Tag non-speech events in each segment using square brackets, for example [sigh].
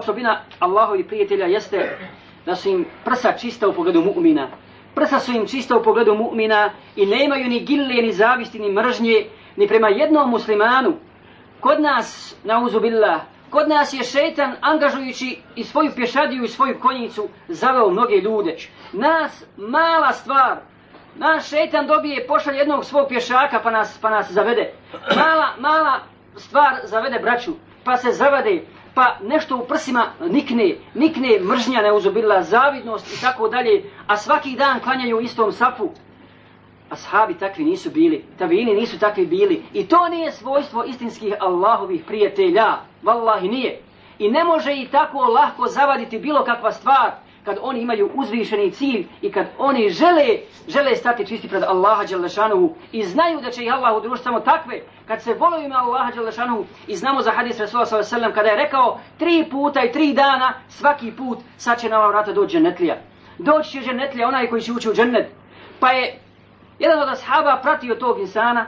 Osobina Allahovi prijatelja jeste da su im prsa čista u pogledu mu'mina. Prsa su im čista u pogledu mu'mina i nemaju ni gille, ni zavisti, ni mržnje, ni prema jednom muslimanu. Kod nas, nauzu billah, kod nas je šetan angažujući i svoju pješadiju i svoju konjicu zaveo mnoge ljude. Nas mala stvar, naš šetan dobije pošalj jednog svog pješaka pa nas, pa nas zavede. Mala, mala stvar zavede braću, pa se zavade, pa nešto u prsima nikne, nikne mržnja neuzubila, zavidnost i tako dalje, a svaki dan klanjaju u istom safu. Ashabi takvi nisu bili, tabini nisu takvi bili. I to nije svojstvo istinskih Allahovih prijatelja. Wallahi nije. I ne može i tako lahko zavaditi bilo kakva stvar kad oni imaju uzvišeni cilj i kad oni žele, žele stati čisti pred Allaha Đelešanovu i znaju da će ih Allah udružiti samo takve, kad se volaju ime Allaha Đelešanovu i znamo za hadis Rasulullah s.a.v. kada je rekao tri puta i tri dana, svaki put, sad će na ova vrata doći džennetlija. Doći će džennetlija, onaj koji će ući u džennet. Pa je jedan od ashaba pratio tog insana,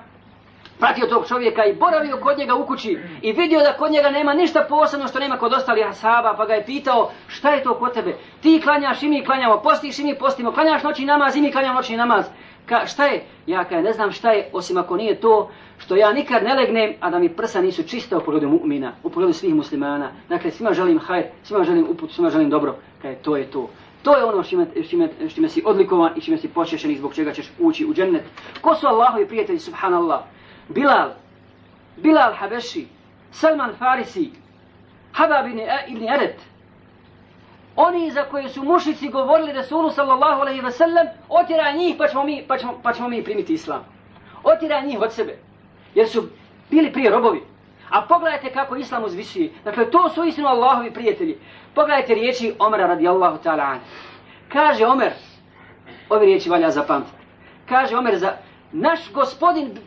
pratio tog čovjeka i boravio kod njega u kući i vidio da kod njega nema ništa posebno što nema kod ostalih ashaba, pa ga je pitao šta je to kod tebe? Ti klanjaš i mi klanjamo, postiš i mi postimo, klanjaš noći namaz i mi klanjamo noćni namaz. Ka, šta je? Ja kaj ne znam šta je, osim ako nije to što ja nikad ne legnem, a da mi prsa nisu čista u pogledu mu'mina, u pogledu svih muslimana. Dakle, svima želim hajr, svima želim uput, svima želim dobro. Kaj, to je to. To je ono što ime, što si odlikovan i što si počešen i zbog čega ćeš ući u džennet. Ko su Allahovi prijatelji, subhanallah? Bilal, Bilal Habeši, Salman Farisi, Habab ibn, e- Eret, oni za koje su mušici govorili Resulu sallallahu alaihi ve sellem, otira njih pa ćemo, mi, pa, ćemo, pa ćemo mi primiti islam. Otira njih od sebe, jer su bili prije robovi. A pogledajte kako islam uzvisuje. Dakle, to su istinu Allahovi prijatelji. Pogledajte riječi Omera radijallahu ta'ala an. Kaže Omer, ove riječi valja zapamtiti. Kaže Omer za naš gospodin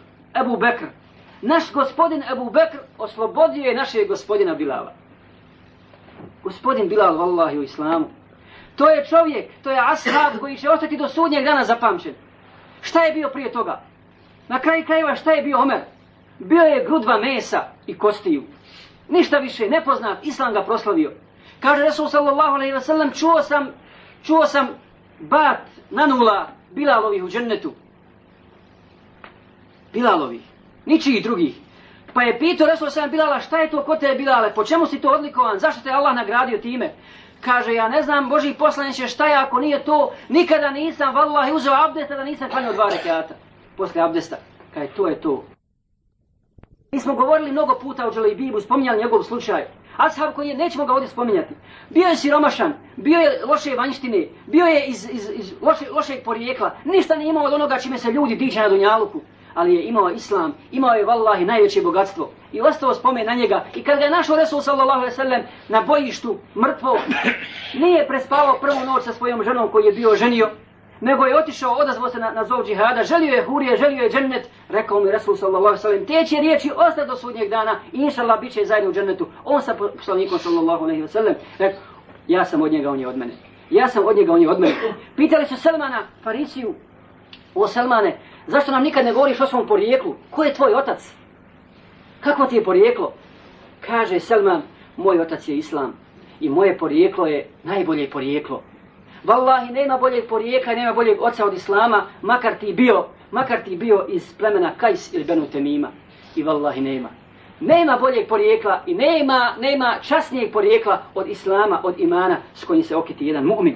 Ebu Bekr. Naš gospodin Ebu Bekr oslobodio je našeg gospodina Bilala. Gospodin Bilal, vallahi, u islamu. To je čovjek, to je ashab koji će ostati do sudnjeg dana zapamćen. Šta je bio prije toga? Na kraju krajeva šta je bio Omer? Bio je grudva mesa i kostiju. Ništa više, nepoznat, islam ga proslavio. Kaže Resul sallallahu alaihi wa sallam, čuo sam, čuo sam bat nanula Bilalovih u džennetu. Bilalovih, ničih drugih. Pa je pitao Resul sallam Bilala, šta je to kod je Bilale, po čemu si to odlikovan, zašto te Allah nagradio time? Kaže, ja ne znam, Boži poslaniće, šta je ako nije to, nikada nisam, vallahi, uzeo abdesta da nisam klanio dva rekiata. Posle abdesta. Kaj, to je to. Mi smo govorili mnogo puta o Džalibibu, spominjali njegov slučaj. Ashab koji je, nećemo ga ovdje spominjati. Bio je siromašan, bio je loše vanjštine, bio je iz, iz, iz loše, lošeg porijekla. Ništa nije imao od onoga čime se ljudi diče na Dunjaluku. Ali je imao islam, imao je vallahi najveće bogatstvo. I ostao spomen na njega. I kad ga je našao Resul sallallahu alaihi sallam na bojištu, mrtvo, [coughs] nije prespavao prvu noć sa svojom ženom koji je bio ženio, nego je otišao, odazvao se na, na zov džihada, želio je hurije, želio je džennet, rekao mi Resul sallallahu alaihi sallam, te će riječi ostati do sudnjeg dana i inša Allah bit će zajedno u džennetu. On sa poslanikom sallallahu alaihi sallam, rekao, ja sam od njega, on je od mene. Ja sam od njega, on je od mene. [coughs] Pitali su Selmana, Farisiju, o Selmane, zašto nam nikad ne govoriš o svom porijeklu? Ko je tvoj otac? Kako ti je porijeklo? Kaže Selman, moj otac je Islam i moje porijeklo je najbolje porijeklo. Wallahi, nema boljeg porijeka, nema boljeg oca od Islama, makar ti bio, makar ti bio iz plemena Kajs ili Benu Temima. I wallahi, nema. Nema boljeg porijekla i nema, nema časnijeg porijekla od Islama, od imana s kojim se okiti jedan mu'min.